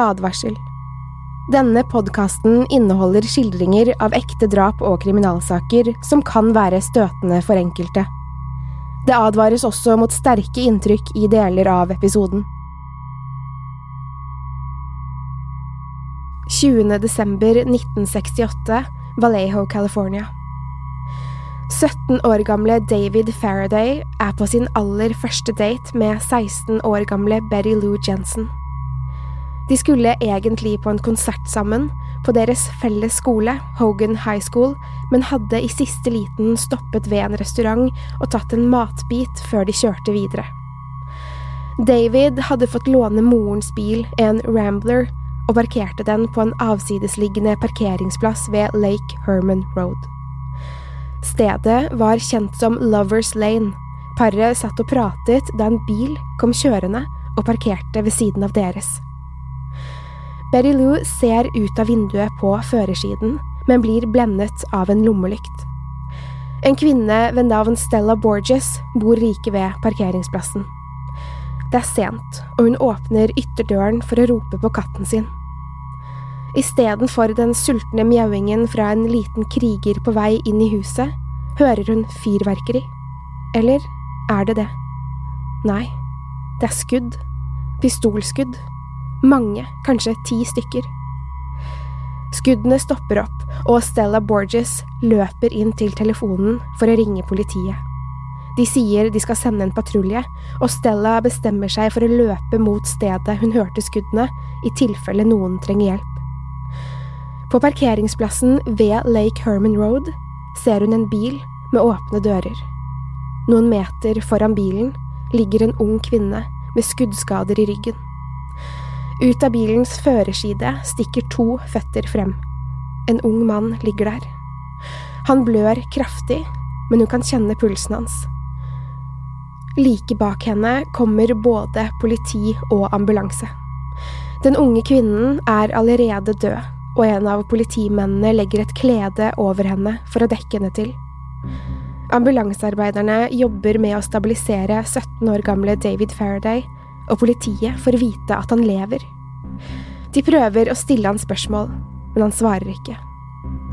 Advarsel. Denne podkasten inneholder skildringer av ekte drap og kriminalsaker som kan være støtende for enkelte. Det advares også mot sterke inntrykk i deler av episoden. 20. desember 1968, Vallejo, California. 17 år gamle David Faraday er på sin aller første date med 16 år gamle Betty Lou Jensen. De skulle egentlig på en konsert sammen, på deres felles skole, Hogan High School, men hadde i siste liten stoppet ved en restaurant og tatt en matbit før de kjørte videre. David hadde fått låne morens bil, en Rambler, og parkerte den på en avsidesliggende parkeringsplass ved Lake Herman Road. Stedet var kjent som Lovers Lane. Paret satt og pratet da en bil kom kjørende og parkerte ved siden av deres. Betty Lou ser ut av vinduet på førersiden, men blir blendet av en lommelykt. En kvinne ved navn Stella Borges bor like ved parkeringsplassen. Det er sent, og hun åpner ytterdøren for å rope på katten sin. Istedenfor den sultne mjauingen fra en liten kriger på vei inn i huset, hører hun fyrverkeri. Eller er det det? Nei, det er skudd. Pistolskudd. Mange, kanskje ti stykker. Skuddene stopper opp, og Stella Borges løper inn til telefonen for å ringe politiet. De sier de skal sende en patrulje, og Stella bestemmer seg for å løpe mot stedet hun hørte skuddene, i tilfelle noen trenger hjelp. På parkeringsplassen ved Lake Herman Road ser hun en bil med åpne dører. Noen meter foran bilen ligger en ung kvinne med skuddskader i ryggen. Ut av bilens førerside stikker to føtter frem. En ung mann ligger der. Han blør kraftig, men hun kan kjenne pulsen hans. Like bak henne kommer både politi og ambulanse. Den unge kvinnen er allerede død og en av politimennene legger et klede over henne for å dekke henne til. Ambulansearbeiderne jobber med å stabilisere 17 år gamle David Faraday, og politiet får vite at han lever. De prøver å stille han spørsmål, men han svarer ikke.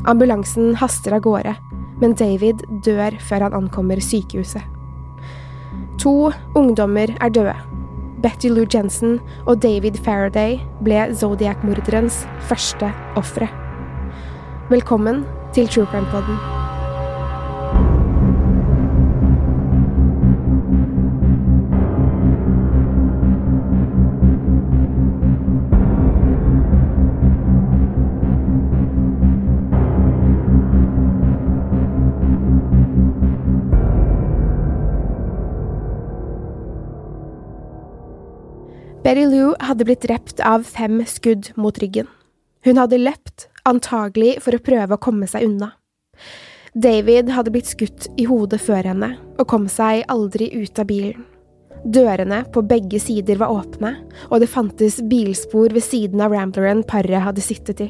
Ambulansen haster av gårde, men David dør før han ankommer sykehuset. To ungdommer er døde, Betty Lou Jensen og David Faraday ble Zodiac-morderens første ofre. Velkommen til True Crime Podden. Betty Lou hadde blitt drept av fem skudd mot ryggen. Hun hadde løpt, antagelig for å prøve å komme seg unna. David hadde blitt skutt i hodet før henne, og kom seg aldri ut av bilen. Dørene på begge sider var åpne, og det fantes bilspor ved siden av rambleren paret hadde sittet i.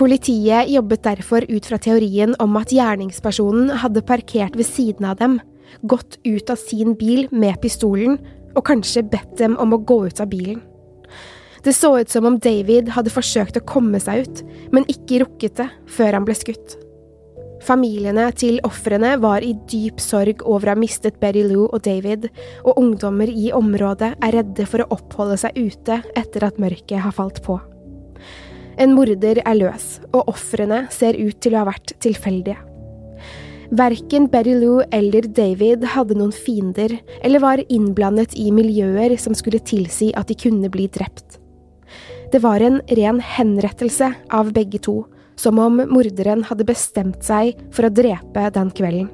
Politiet jobbet derfor ut fra teorien om at gjerningspersonen hadde parkert ved siden av dem, gått ut av sin bil med pistolen og kanskje bedt dem om å gå ut av bilen. Det så ut som om David hadde forsøkt å komme seg ut, men ikke rukket det før han ble skutt. Familiene til ofrene var i dyp sorg over å ha mistet Betty Lou og David, og ungdommer i området er redde for å oppholde seg ute etter at mørket har falt på. En morder er løs, og ofrene ser ut til å ha vært tilfeldige. Verken Betty Lou eller David hadde noen fiender, eller var innblandet i miljøer som skulle tilsi at de kunne bli drept. Det var en ren henrettelse av begge to, som om morderen hadde bestemt seg for å drepe den kvelden.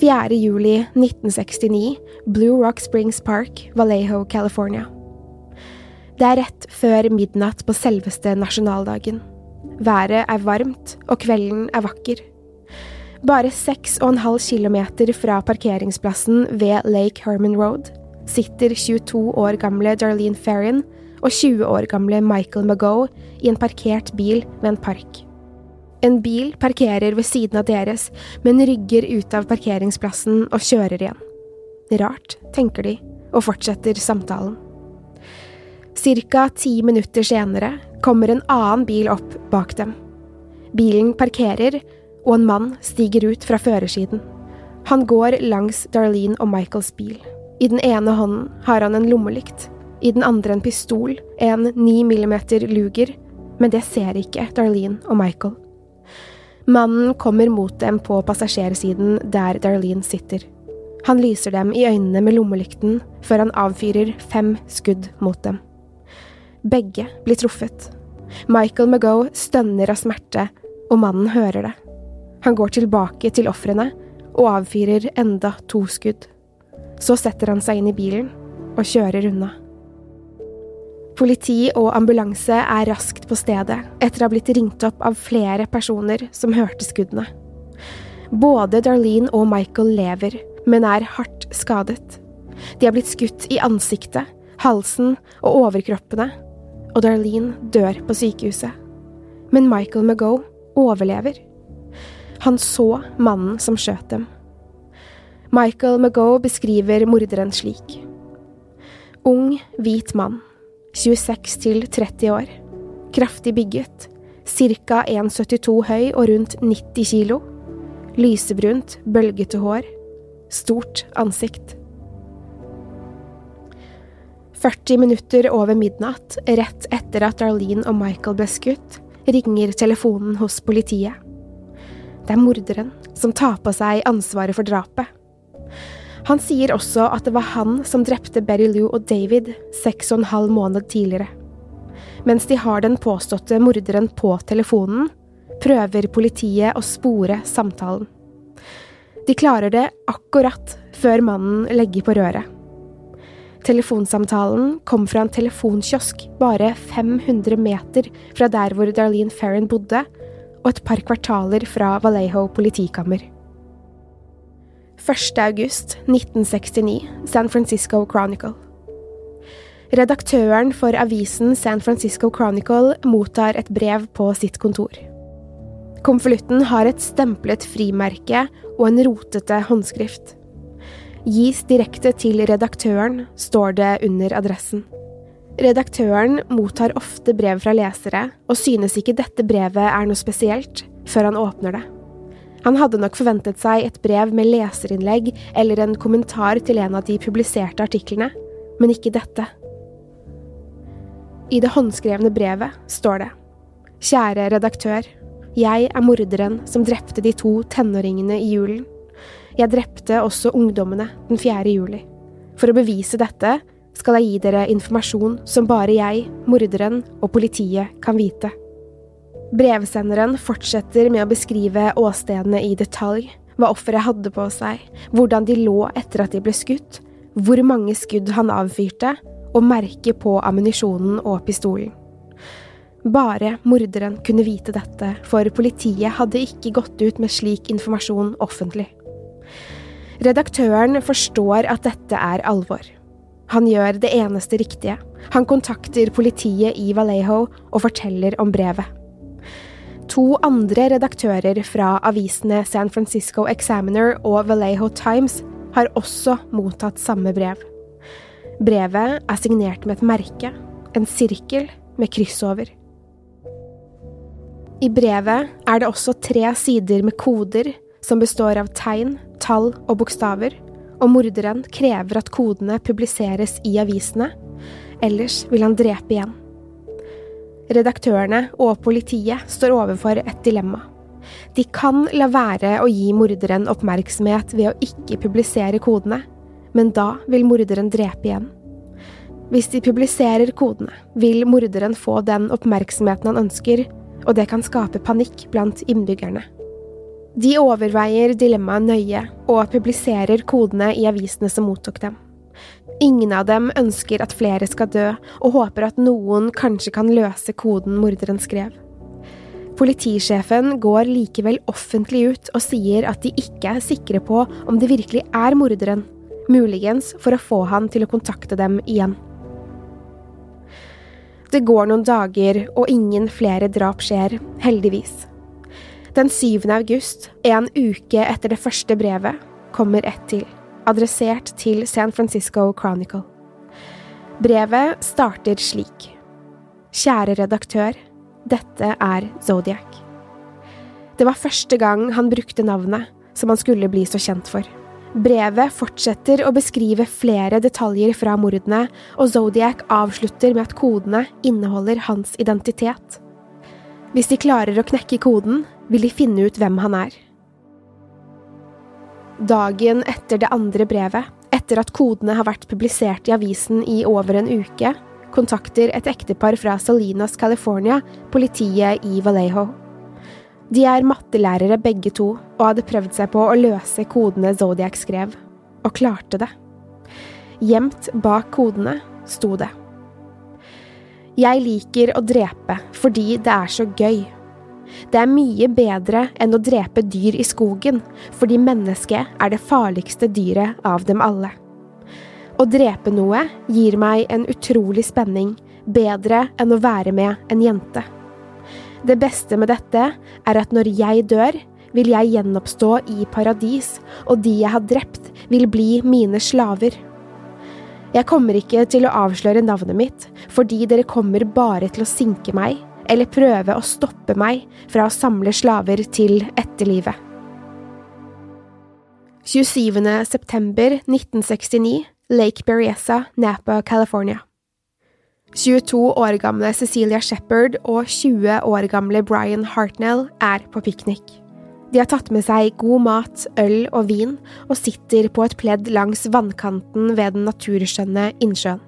4. juli 1969, Blue Rock Springs Park, Vallejo, California. Det er rett før midnatt på selveste nasjonaldagen. Været er varmt, og kvelden er vakker. Bare seks og en halv kilometer fra parkeringsplassen ved Lake Herman Road sitter 22 år gamle Darlene Ferrin og 20 år gamle Michael Magoe i en parkert bil ved en park. En bil parkerer ved siden av deres, men rygger ut av parkeringsplassen og kjører igjen. Rart, tenker de, og fortsetter samtalen. Cirka ti minutter senere kommer en annen bil opp bak dem. Bilen parkerer, og en mann stiger ut fra førersiden. Han går langs Darlene og Michaels bil. I den ene hånden har han en lommelykt, i den andre en pistol, en 9 millimeter Luger, men det ser ikke Darlene og Michael. Mannen kommer mot dem på passasjersiden der Darlene sitter. Han lyser dem i øynene med lommelykten før han avfyrer fem skudd mot dem. Begge blir truffet. Michael McGoe stønner av smerte, og mannen hører det. Han går tilbake til ofrene og avfyrer enda to skudd. Så setter han seg inn i bilen og kjører unna. Politi og ambulanse er raskt på stedet etter å ha blitt ringt opp av flere personer som hørte skuddene. Både Darlene og Michael lever, men er hardt skadet. De har blitt skutt i ansiktet, halsen og overkroppene, og Darlene dør på sykehuset. Men Michael McGoe overlever. Han så mannen som skjøt dem. Michael McGoe beskriver morderen slik. Ung, hvit mann, 26 til 30 år, kraftig bygget, ca 1,72 høy og rundt 90 kilo, lysebrunt, bølgete hår, stort ansikt. 40 minutter over midnatt, rett etter at Darlene og Michael ble skutt, ringer telefonen hos politiet. Det er morderen som tar på seg ansvaret for drapet. Han sier også at det var han som drepte Betty Lou og David seks og en halv måned tidligere. Mens de har den påståtte morderen på telefonen, prøver politiet å spore samtalen. De klarer det akkurat før mannen legger på røret. Telefonsamtalen kom fra en telefonkiosk bare 500 meter fra der hvor Darlene Ferran bodde, og et par kvartaler fra Vallejo politikammer. 1. august 1969, San Francisco Chronicle. Redaktøren for avisen San Francisco Chronicle mottar et brev på sitt kontor. Konvolutten har et stemplet frimerke og en rotete håndskrift. Gis direkte til redaktøren, står det under adressen. Redaktøren mottar ofte brev fra lesere, og synes ikke dette brevet er noe spesielt, før han åpner det. Han hadde nok forventet seg et brev med leserinnlegg eller en kommentar til en av de publiserte artiklene, men ikke dette. I det håndskrevne brevet står det Kjære redaktør. Jeg er morderen som drepte de to tenåringene i julen. Jeg drepte også ungdommene den 4. juli. For å bevise dette skal jeg gi dere informasjon som bare jeg, morderen og politiet kan vite. Brevsenderen fortsetter med å beskrive åstedene i detalj, hva offeret hadde på seg, hvordan de lå etter at de ble skutt, hvor mange skudd han avfyrte, og merket på ammunisjonen og pistolen. Bare morderen kunne vite dette, for politiet hadde ikke gått ut med slik informasjon offentlig. Redaktøren forstår at dette er alvor. Han gjør det eneste riktige. Han kontakter politiet i Vallejo og forteller om brevet. To andre redaktører fra avisene San Francisco Examiner og Vallejo Times har også mottatt samme brev. Brevet er signert med et merke, en sirkel med kryss over. I brevet er det også tre sider med koder som består av tegn, tall og bokstaver, og morderen krever at kodene publiseres i avisene, ellers vil han drepe igjen. Redaktørene og politiet står overfor et dilemma. De kan la være å gi morderen oppmerksomhet ved å ikke publisere kodene, men da vil morderen drepe igjen. Hvis de publiserer kodene, vil morderen få den oppmerksomheten han ønsker, og det kan skape panikk blant innbyggerne. De overveier dilemmaet nøye og publiserer kodene i avisene som mottok dem. Ingen av dem ønsker at flere skal dø, og håper at noen kanskje kan løse koden morderen skrev. Politisjefen går likevel offentlig ut og sier at de ikke er sikre på om det virkelig er morderen, muligens for å få han til å kontakte dem igjen. Det går noen dager, og ingen flere drap skjer, heldigvis. Den 7. august, en uke etter det første brevet, kommer ett til, adressert til San Francisco Chronicle. Brevet starter slik. Kjære redaktør, dette er Zodiac. Det var første gang han brukte navnet, som han skulle bli så kjent for. Brevet fortsetter å beskrive flere detaljer fra mordene, og Zodiac avslutter med at kodene inneholder hans identitet. Hvis de klarer å knekke koden, vil de finne ut hvem han er. Dagen etter det andre brevet, etter at kodene har vært publisert i avisen i over en uke, kontakter et ektepar fra Salinas, California, politiet i Vallejo. De er mattelærere begge to, og hadde prøvd seg på å løse kodene Zodiac skrev, og klarte det. Gjemt bak kodene sto det. Jeg liker å drepe fordi det er så gøy. Det er mye bedre enn å drepe dyr i skogen, fordi mennesket er det farligste dyret av dem alle. Å drepe noe gir meg en utrolig spenning, bedre enn å være med en jente. Det beste med dette er at når jeg dør, vil jeg gjenoppstå i paradis, og de jeg har drept, vil bli mine slaver. Jeg kommer ikke til å avsløre navnet mitt, fordi dere kommer bare til å sinke meg eller prøve å stoppe meg fra å samle slaver til etterlivet. 27. september 1969, Lake Berryessa, Napa, California. 22 år gamle Cecilia Shepherd og 20 år gamle Brian Hartnell er på piknik. De har tatt med seg god mat, øl og vin, og sitter på et pledd langs vannkanten ved den naturskjønne innsjøen.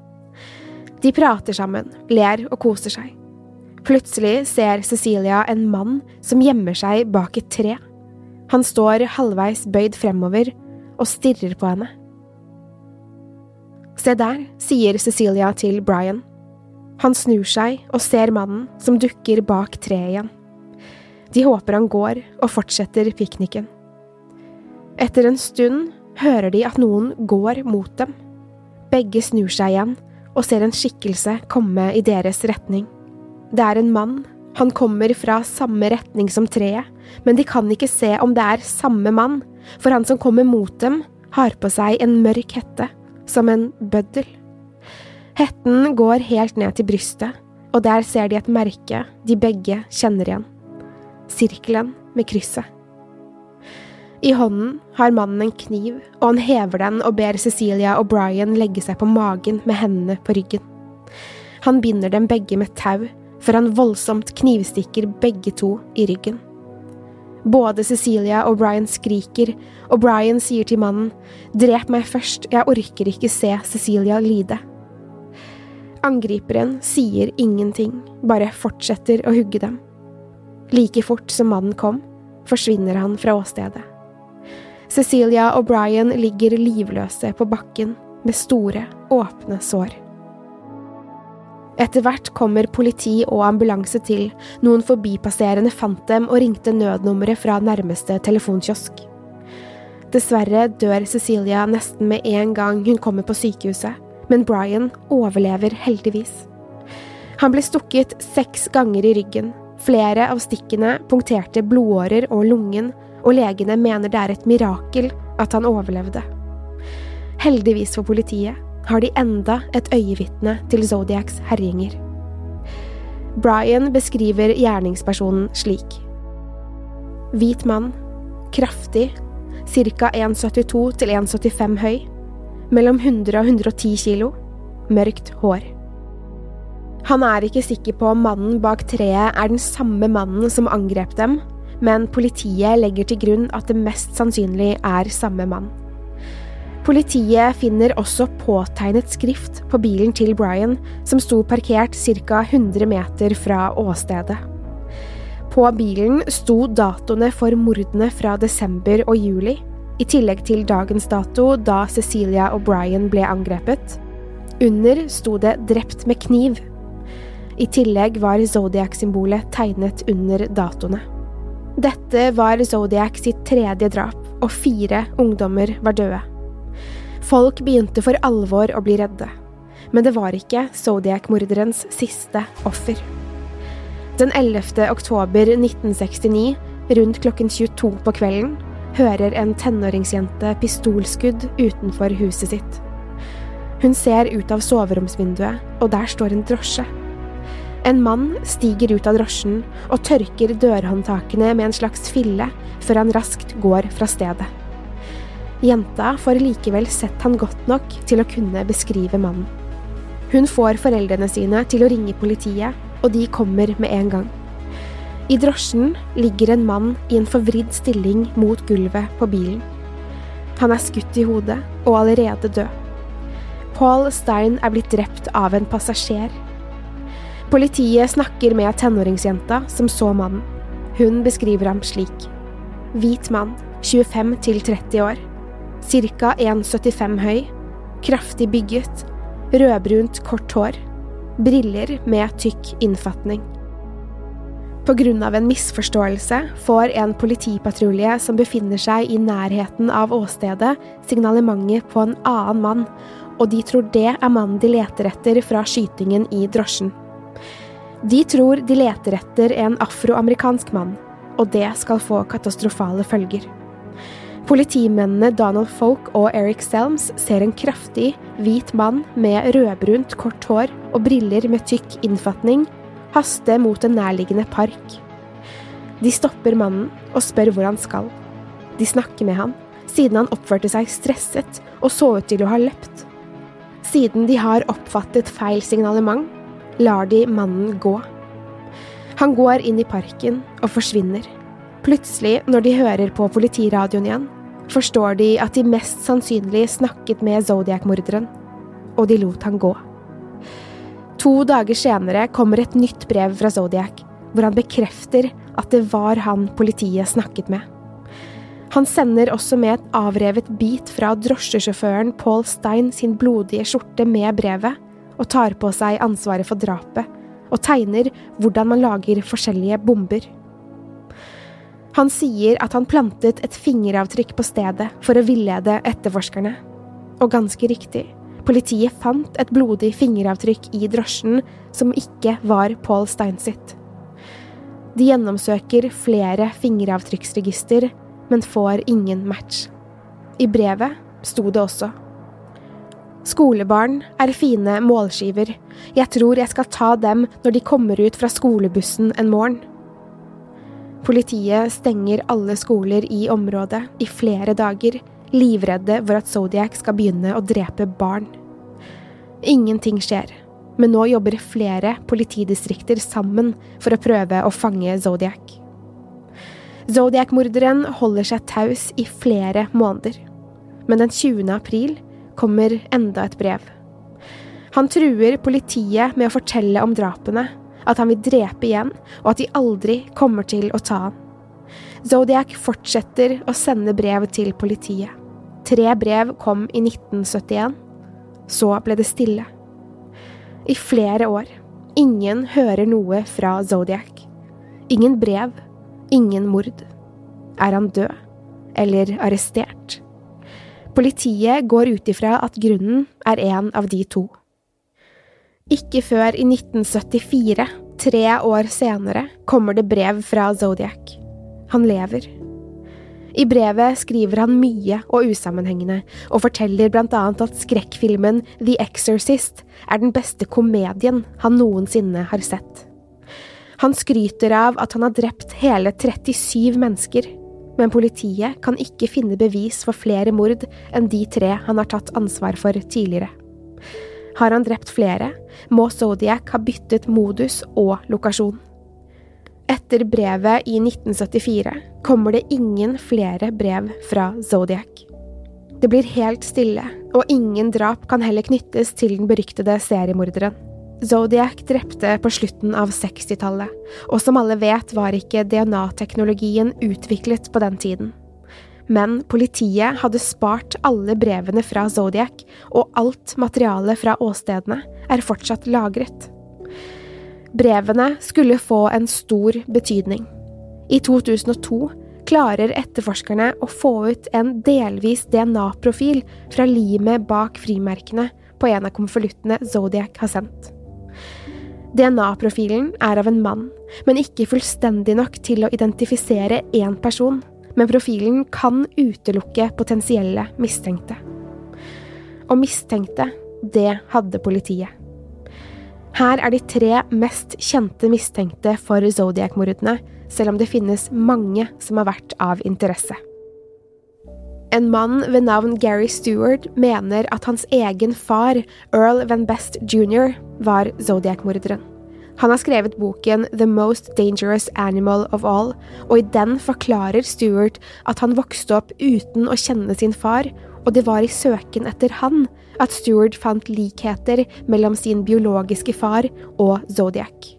De prater sammen, ler og koser seg. Plutselig ser Cecilia en mann som gjemmer seg bak et tre. Han står halvveis bøyd fremover og stirrer på henne. Se der, sier Cecilia til Brian. Han snur seg og ser mannen som dukker bak treet igjen. De håper han går og fortsetter pikniken. Etter en stund hører de at noen går mot dem. Begge snur seg igjen og ser en skikkelse komme i deres retning. Det er en mann. Han kommer fra samme retning som treet, men de kan ikke se om det er samme mann, for han som kommer mot dem, har på seg en mørk hette, som en bøddel. Hetten går helt ned til brystet, og der ser de et merke de begge kjenner igjen. Sirkelen med krysset. I hånden har mannen en kniv, og han hever den og ber Cecilia og Brian legge seg på magen med hendene på ryggen. Han binder dem begge med tau før han voldsomt knivstikker begge to i ryggen. Både Cecilia og Brian skriker, og Brian sier til mannen, Drep meg først, jeg orker ikke se Cecilia lide. Angriperen sier ingenting, bare fortsetter å hugge dem. Like fort som mannen kom, forsvinner han fra åstedet. Cecilia og Brian ligger livløse på bakken med store, åpne sår. Etter hvert kommer politi og ambulanse til, noen forbipasserende fant dem og ringte nødnummeret fra nærmeste telefonkiosk. Dessverre dør Cecilia nesten med en gang hun kommer på sykehuset, men Brian overlever heldigvis. Han ble stukket seks ganger i ryggen, flere av stikkene punkterte blodårer og lungen, og legene mener det er et mirakel at han overlevde. Heldigvis for politiet har de enda et øyevitne til Zodiacs herjinger. Brian beskriver gjerningspersonen slik. Hvit mann, kraftig, ca. 1,72 til 1,75 høy, mellom 100 og 110 kilo, mørkt hår. Han er ikke sikker på om mannen bak treet er den samme mannen som angrep dem, men politiet legger til grunn at det mest sannsynlig er samme mann. Politiet finner også påtegnet skrift på bilen til Brian, som sto parkert ca. 100 meter fra åstedet. På bilen sto datoene for mordene fra desember og juli, i tillegg til dagens dato da Cecilia og Brian ble angrepet. Under sto det 'drept med kniv'. I tillegg var Zodiac-symbolet tegnet under datoene. Dette var Zodiac sitt tredje drap, og fire ungdommer var døde. Folk begynte for alvor å bli redde. Men det var ikke Zodiac-morderens siste offer. Den 11. oktober 1969, rundt klokken 22 på kvelden, hører en tenåringsjente pistolskudd utenfor huset sitt. Hun ser ut av soveromsvinduet, og der står en drosje. En mann stiger ut av drosjen og tørker dørhåndtakene med en slags fille før han raskt går fra stedet. Jenta får likevel sett han godt nok til å kunne beskrive mannen. Hun får foreldrene sine til å ringe politiet, og de kommer med en gang. I drosjen ligger en mann i en forvridd stilling mot gulvet på bilen. Han er skutt i hodet og allerede død. Paul Stein er blitt drept av en passasjer Politiet snakker med tenåringsjenta som så mannen. Hun beskriver ham slik. Hvit mann, 25 til 30 år. Ca. 1,75 høy. Kraftig bygget. Rødbrunt, kort hår. Briller med tykk innfatning. På grunn av en misforståelse får en politipatrulje som befinner seg i nærheten av åstedet, signalementet på en annen mann, og de tror det er mannen de leter etter fra skytingen i drosjen. De tror de leter etter en afroamerikansk mann, og det skal få katastrofale følger. Politimennene Donald Folk og Eric Selms ser en kraftig, hvit mann med rødbrunt, kort hår og briller med tykk innfatning haste mot en nærliggende park. De stopper mannen og spør hvor han skal. De snakker med han, siden han oppførte seg stresset og så ut til å ha løpt. Siden de har oppfattet feil signalement, lar de mannen gå. Han går inn i parken og forsvinner. Plutselig, når de hører på politiradioen igjen, forstår de at de mest sannsynlig snakket med Zodiac-morderen, og de lot han gå. To dager senere kommer et nytt brev fra Zodiac, hvor han bekrefter at det var han politiet snakket med. Han sender også med et avrevet bit fra drosjesjåføren Paul Stein sin blodige skjorte med brevet, og tar på seg ansvaret for drapet, og tegner hvordan man lager forskjellige bomber. Han sier at han plantet et fingeravtrykk på stedet for å villede etterforskerne. Og ganske riktig, politiet fant et blodig fingeravtrykk i drosjen som ikke var Paul Stein sitt. De gjennomsøker flere fingeravtrykksregister, men får ingen match. I brevet sto det også Skolebarn er fine målskiver, jeg tror jeg skal ta dem når de kommer ut fra skolebussen en morgen. Politiet stenger alle skoler i området i flere dager, livredde for at Zodiac skal begynne å drepe barn. Ingenting skjer, men nå jobber flere politidistrikter sammen for å prøve å fange Zodiac. Zodiac-morderen holder seg taus i flere måneder, men den 20. april kommer enda et brev. Han truer politiet med å fortelle om drapene, at han vil drepe igjen, og at de aldri kommer til å ta han. Zodiac fortsetter å sende brev til politiet. Tre brev kom i 1971. Så ble det stille. I flere år. Ingen hører noe fra Zodiac. Ingen brev. Ingen mord. Er han død? Eller arrestert? Politiet går ut ifra at grunnen er en av de to. Ikke før i 1974, tre år senere, kommer det brev fra Zodiac. Han lever. I brevet skriver han mye og usammenhengende, og forteller blant annet at skrekkfilmen The Exorcist er den beste komedien han noensinne har sett. Han skryter av at han har drept hele 37 mennesker men politiet kan ikke finne bevis for flere mord enn de tre han har tatt ansvar for tidligere. Har han drept flere, må Zodiac ha byttet modus og lokasjon. Etter brevet i 1974 kommer det ingen flere brev fra Zodiac. Det blir helt stille, og ingen drap kan heller knyttes til den beryktede seriemorderen. Zodiac drepte på slutten av 60-tallet, og som alle vet var ikke DNA-teknologien utviklet på den tiden. Men politiet hadde spart alle brevene fra Zodiac, og alt materialet fra åstedene er fortsatt lagret. Brevene skulle få en stor betydning. I 2002 klarer etterforskerne å få ut en delvis DNA-profil fra limet bak frimerkene på en av konvoluttene Zodiac har sendt. DNA-profilen er av en mann, men ikke fullstendig nok til å identifisere én person. Men profilen kan utelukke potensielle mistenkte. Og mistenkte, det hadde politiet. Her er de tre mest kjente mistenkte for Zodiac-mordene, selv om det finnes mange som har vært av interesse. En mann ved navn Gary Stewart mener at hans egen far, Earl Van Best jr., var Zodiac-morderen. Han har skrevet boken The Most Dangerous Animal of All, og i den forklarer Stuart at han vokste opp uten å kjenne sin far, og det var i søken etter han at Stuart fant likheter mellom sin biologiske far og Zodiac.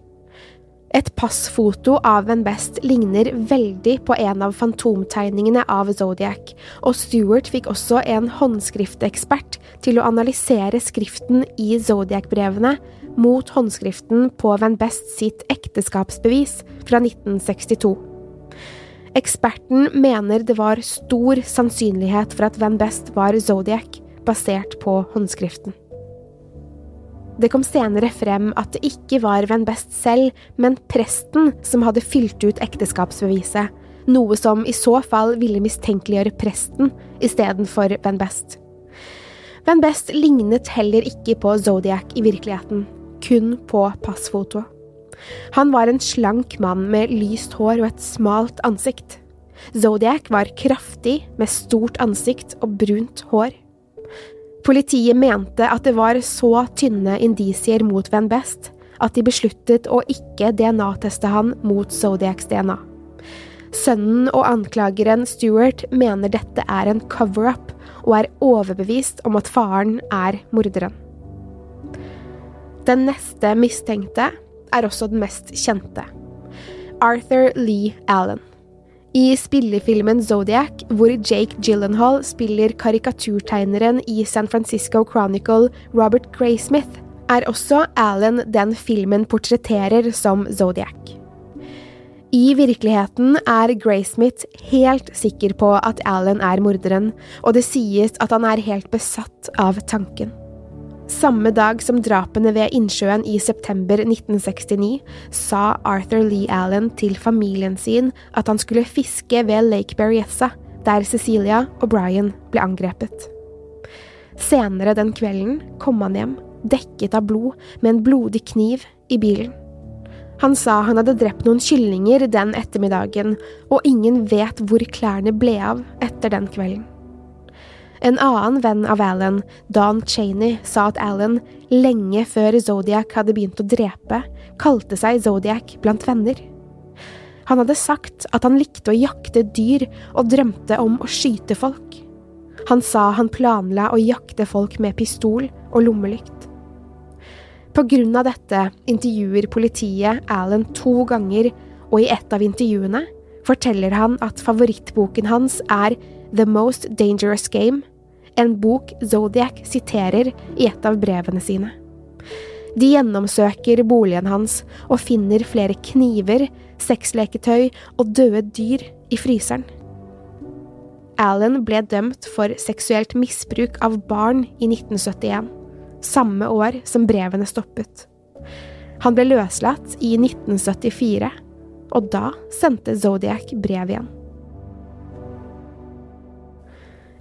Et passfoto av Van Best ligner veldig på en av fantomtegningene av Zodiac, og Stuart fikk også en håndskriftekspert til å analysere skriften i Zodiac-brevene mot håndskriften på Van Best sitt ekteskapsbevis fra 1962. Eksperten mener det var stor sannsynlighet for at Van Best var Zodiac, basert på håndskriften. Det kom senere frem at det ikke var Van Best selv, men presten som hadde fylt ut ekteskapsbeviset, noe som i så fall ville mistenkeliggjøre presten istedenfor Van Best. Van Best lignet heller ikke på Zodiac i virkeligheten, kun på passfotoet. Han var en slank mann med lyst hår og et smalt ansikt. Zodiac var kraftig, med stort ansikt og brunt hår. Politiet mente at det var så tynne indisier mot Van Best at de besluttet å ikke DNA-teste han mot Zodiacs DNA. Sønnen og anklageren Stuart mener dette er en cover-up, og er overbevist om at faren er morderen. Den neste mistenkte er også den mest kjente. Arthur Lee Allen. I spillefilmen Zodiac, hvor Jake Gyllenhaal spiller karikaturtegneren i San Francisco Chronicle Robert Graysmith, er også Allen den filmen portretterer som Zodiac. I virkeligheten er Graysmith helt sikker på at Allen er morderen, og det sies at han er helt besatt av tanken. Samme dag som drapene ved innsjøen i september 1969 sa Arthur Lee Allen til familien sin at han skulle fiske ved Lake Berryessa, der Cecilia og Brian ble angrepet. Senere den kvelden kom han hjem, dekket av blod, med en blodig kniv i bilen. Han sa han hadde drept noen kyllinger den ettermiddagen, og ingen vet hvor klærne ble av etter den kvelden. En annen venn av Alan, Don Cheney, sa at Alan, lenge før Zodiac hadde begynt å drepe, kalte seg Zodiac blant venner. Han hadde sagt at han likte å jakte dyr og drømte om å skyte folk. Han sa han planla å jakte folk med pistol og lommelykt. På grunn av dette intervjuer politiet Alan to ganger, og i et av intervjuene forteller han at favorittboken hans er The Most Dangerous Game, en bok Zodiac siterer i et av brevene sine. De gjennomsøker boligen hans og finner flere kniver, sexleketøy og døde dyr i fryseren. Allen ble dømt for seksuelt misbruk av barn i 1971, samme år som brevene stoppet. Han ble løslatt i 1974, og da sendte Zodiac brev igjen.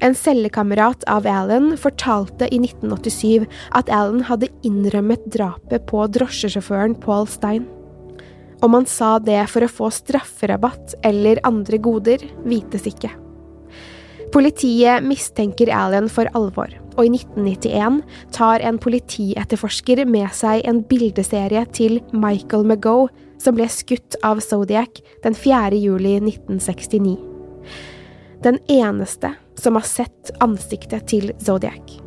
En cellekamerat av Alan fortalte i 1987 at Alan hadde innrømmet drapet på drosjesjåføren Paul Stein. Om han sa det for å få strafferabatt eller andre goder, vites ikke. Politiet mistenker Alan for alvor, og i 1991 tar en politietterforsker med seg en bildeserie til Michael McGoe, som ble skutt av Zodiac den 4. juli 1969. Den eneste som har sett ansiktet til Zodiac.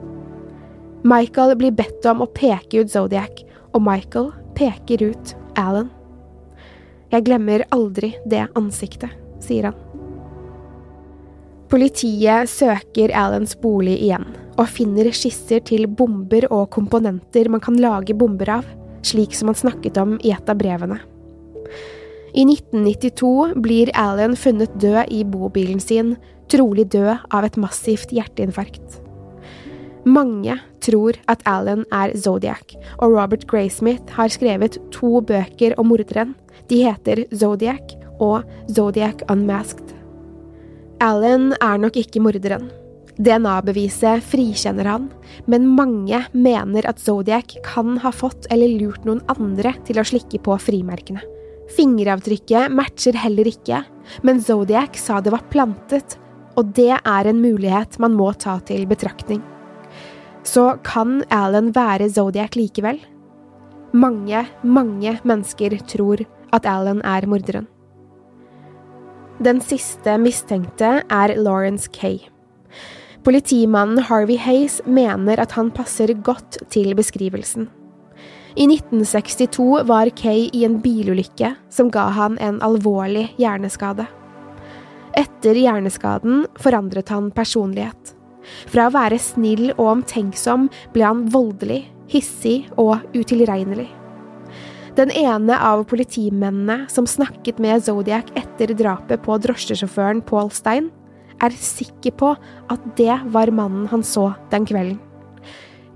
Michael blir bedt om å peke ut Zodiac, og Michael peker ut Alan. Jeg glemmer aldri det ansiktet, sier han. Politiet søker Alans bolig igjen, og finner skisser til bomber og komponenter man kan lage bomber av, slik som han snakket om i et av brevene. I 1992 blir Alan funnet død i bobilen sin, trolig død av et massivt hjerteinfarkt. Mange tror at Alan er Zodiac, og Robert Graysmith har skrevet to bøker om morderen. De heter Zodiac og Zodiac Unmasked. Alan er nok ikke morderen. DNA-beviset frikjenner han, men mange mener at Zodiac kan ha fått eller lurt noen andre til å slikke på frimerkene. Fingeravtrykket matcher heller ikke, men Zodiac sa det var plantet, og det er en mulighet man må ta til betraktning. Så kan Alan være Zodiac likevel? Mange, mange mennesker tror at Alan er morderen. Den siste mistenkte er Lawrence Kay. Politimannen Harvey Hayes mener at han passer godt til beskrivelsen. I 1962 var Kay i en bilulykke som ga han en alvorlig hjerneskade. Etter hjerneskaden forandret han personlighet. Fra å være snill og omtenksom ble han voldelig, hissig og utilregnelig. Den ene av politimennene som snakket med Zodiac etter drapet på drosjesjåføren Paul Stein, er sikker på at det var mannen han så den kvelden.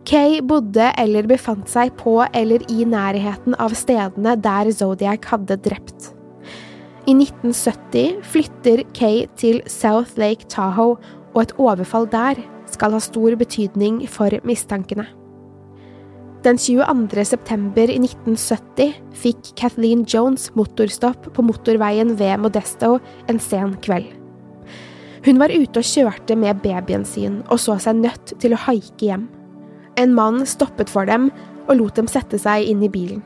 Kay bodde eller befant seg på eller i nærheten av stedene der Zodiac hadde drept. I 1970 flytter Kay til South Lake Tahoe, og et overfall der skal ha stor betydning for mistankene. Den 22. september i 1970 fikk Kathleen Jones motorstopp på motorveien ved Modesto en sen kveld. Hun var ute og kjørte med babyen sin og så seg nødt til å haike hjem. En mann stoppet for dem og lot dem sette seg inn i bilen.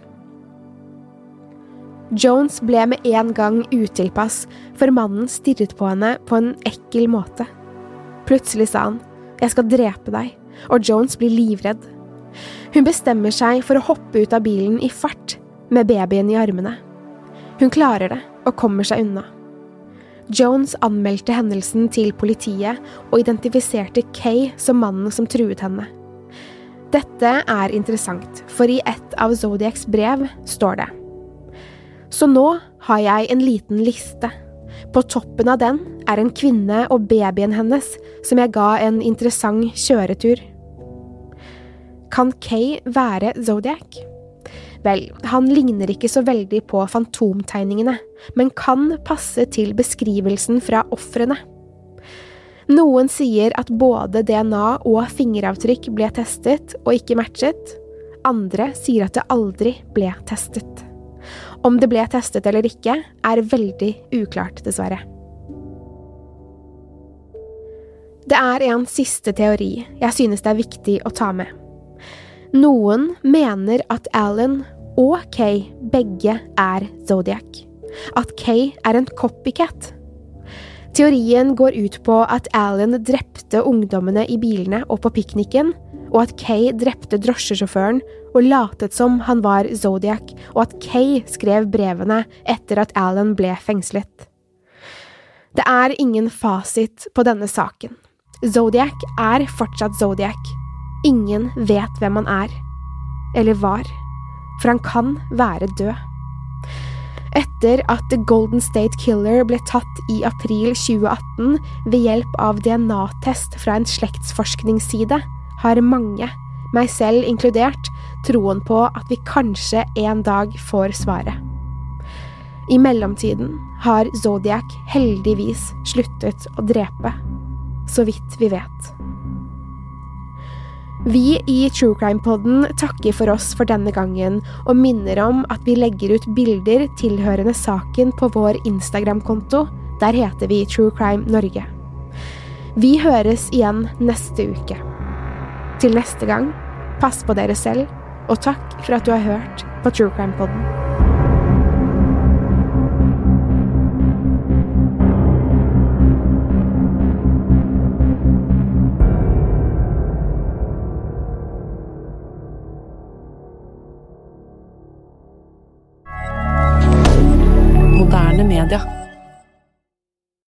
Jones ble med en gang utilpass, for mannen stirret på henne på en ekkel måte. Plutselig sa han, Jeg skal drepe deg, og Jones blir livredd. Hun bestemmer seg for å hoppe ut av bilen i fart, med babyen i armene. Hun klarer det og kommer seg unna. Jones anmeldte hendelsen til politiet og identifiserte Kay som mannen som truet henne. Dette er interessant, for i et av Zodiacs brev står det Så nå har jeg en liten liste. På toppen av den er en kvinne og babyen hennes som jeg ga en interessant kjøretur. Kan Kay være Zodiac? Vel, han ligner ikke så veldig på fantomtegningene, men kan passe til beskrivelsen fra ofrene. Noen sier at både DNA og fingeravtrykk ble testet og ikke matchet. Andre sier at det aldri ble testet. Om det ble testet eller ikke, er veldig uklart, dessverre. Det er en siste teori jeg synes det er viktig å ta med. Noen mener at Alan og Kay begge er Zodiac. At Kay er en copycat. Teorien går ut på at Alan drepte ungdommene i bilene og på pikniken, og at Kay drepte drosjesjåføren og latet som han var Zodiac, og at Kay skrev brevene etter at Alan ble fengslet. Det er ingen fasit på denne saken. Zodiac er fortsatt Zodiac, Ingen vet hvem han er, eller var, for han kan være død. Etter at The Golden State Killer ble tatt i april 2018 ved hjelp av DNA-test fra en slektsforskningsside, har mange, meg selv inkludert, troen på at vi kanskje en dag får svaret. I mellomtiden har Zodiac heldigvis sluttet å drepe, så vidt vi vet. Vi i True Crime-podden takker for oss for denne gangen, og minner om at vi legger ut bilder tilhørende saken på vår Instagram-konto. Der heter vi True Crime Norge. Vi høres igjen neste uke. Til neste gang, pass på dere selv, og takk for at du har hørt på True Crime-podden. media.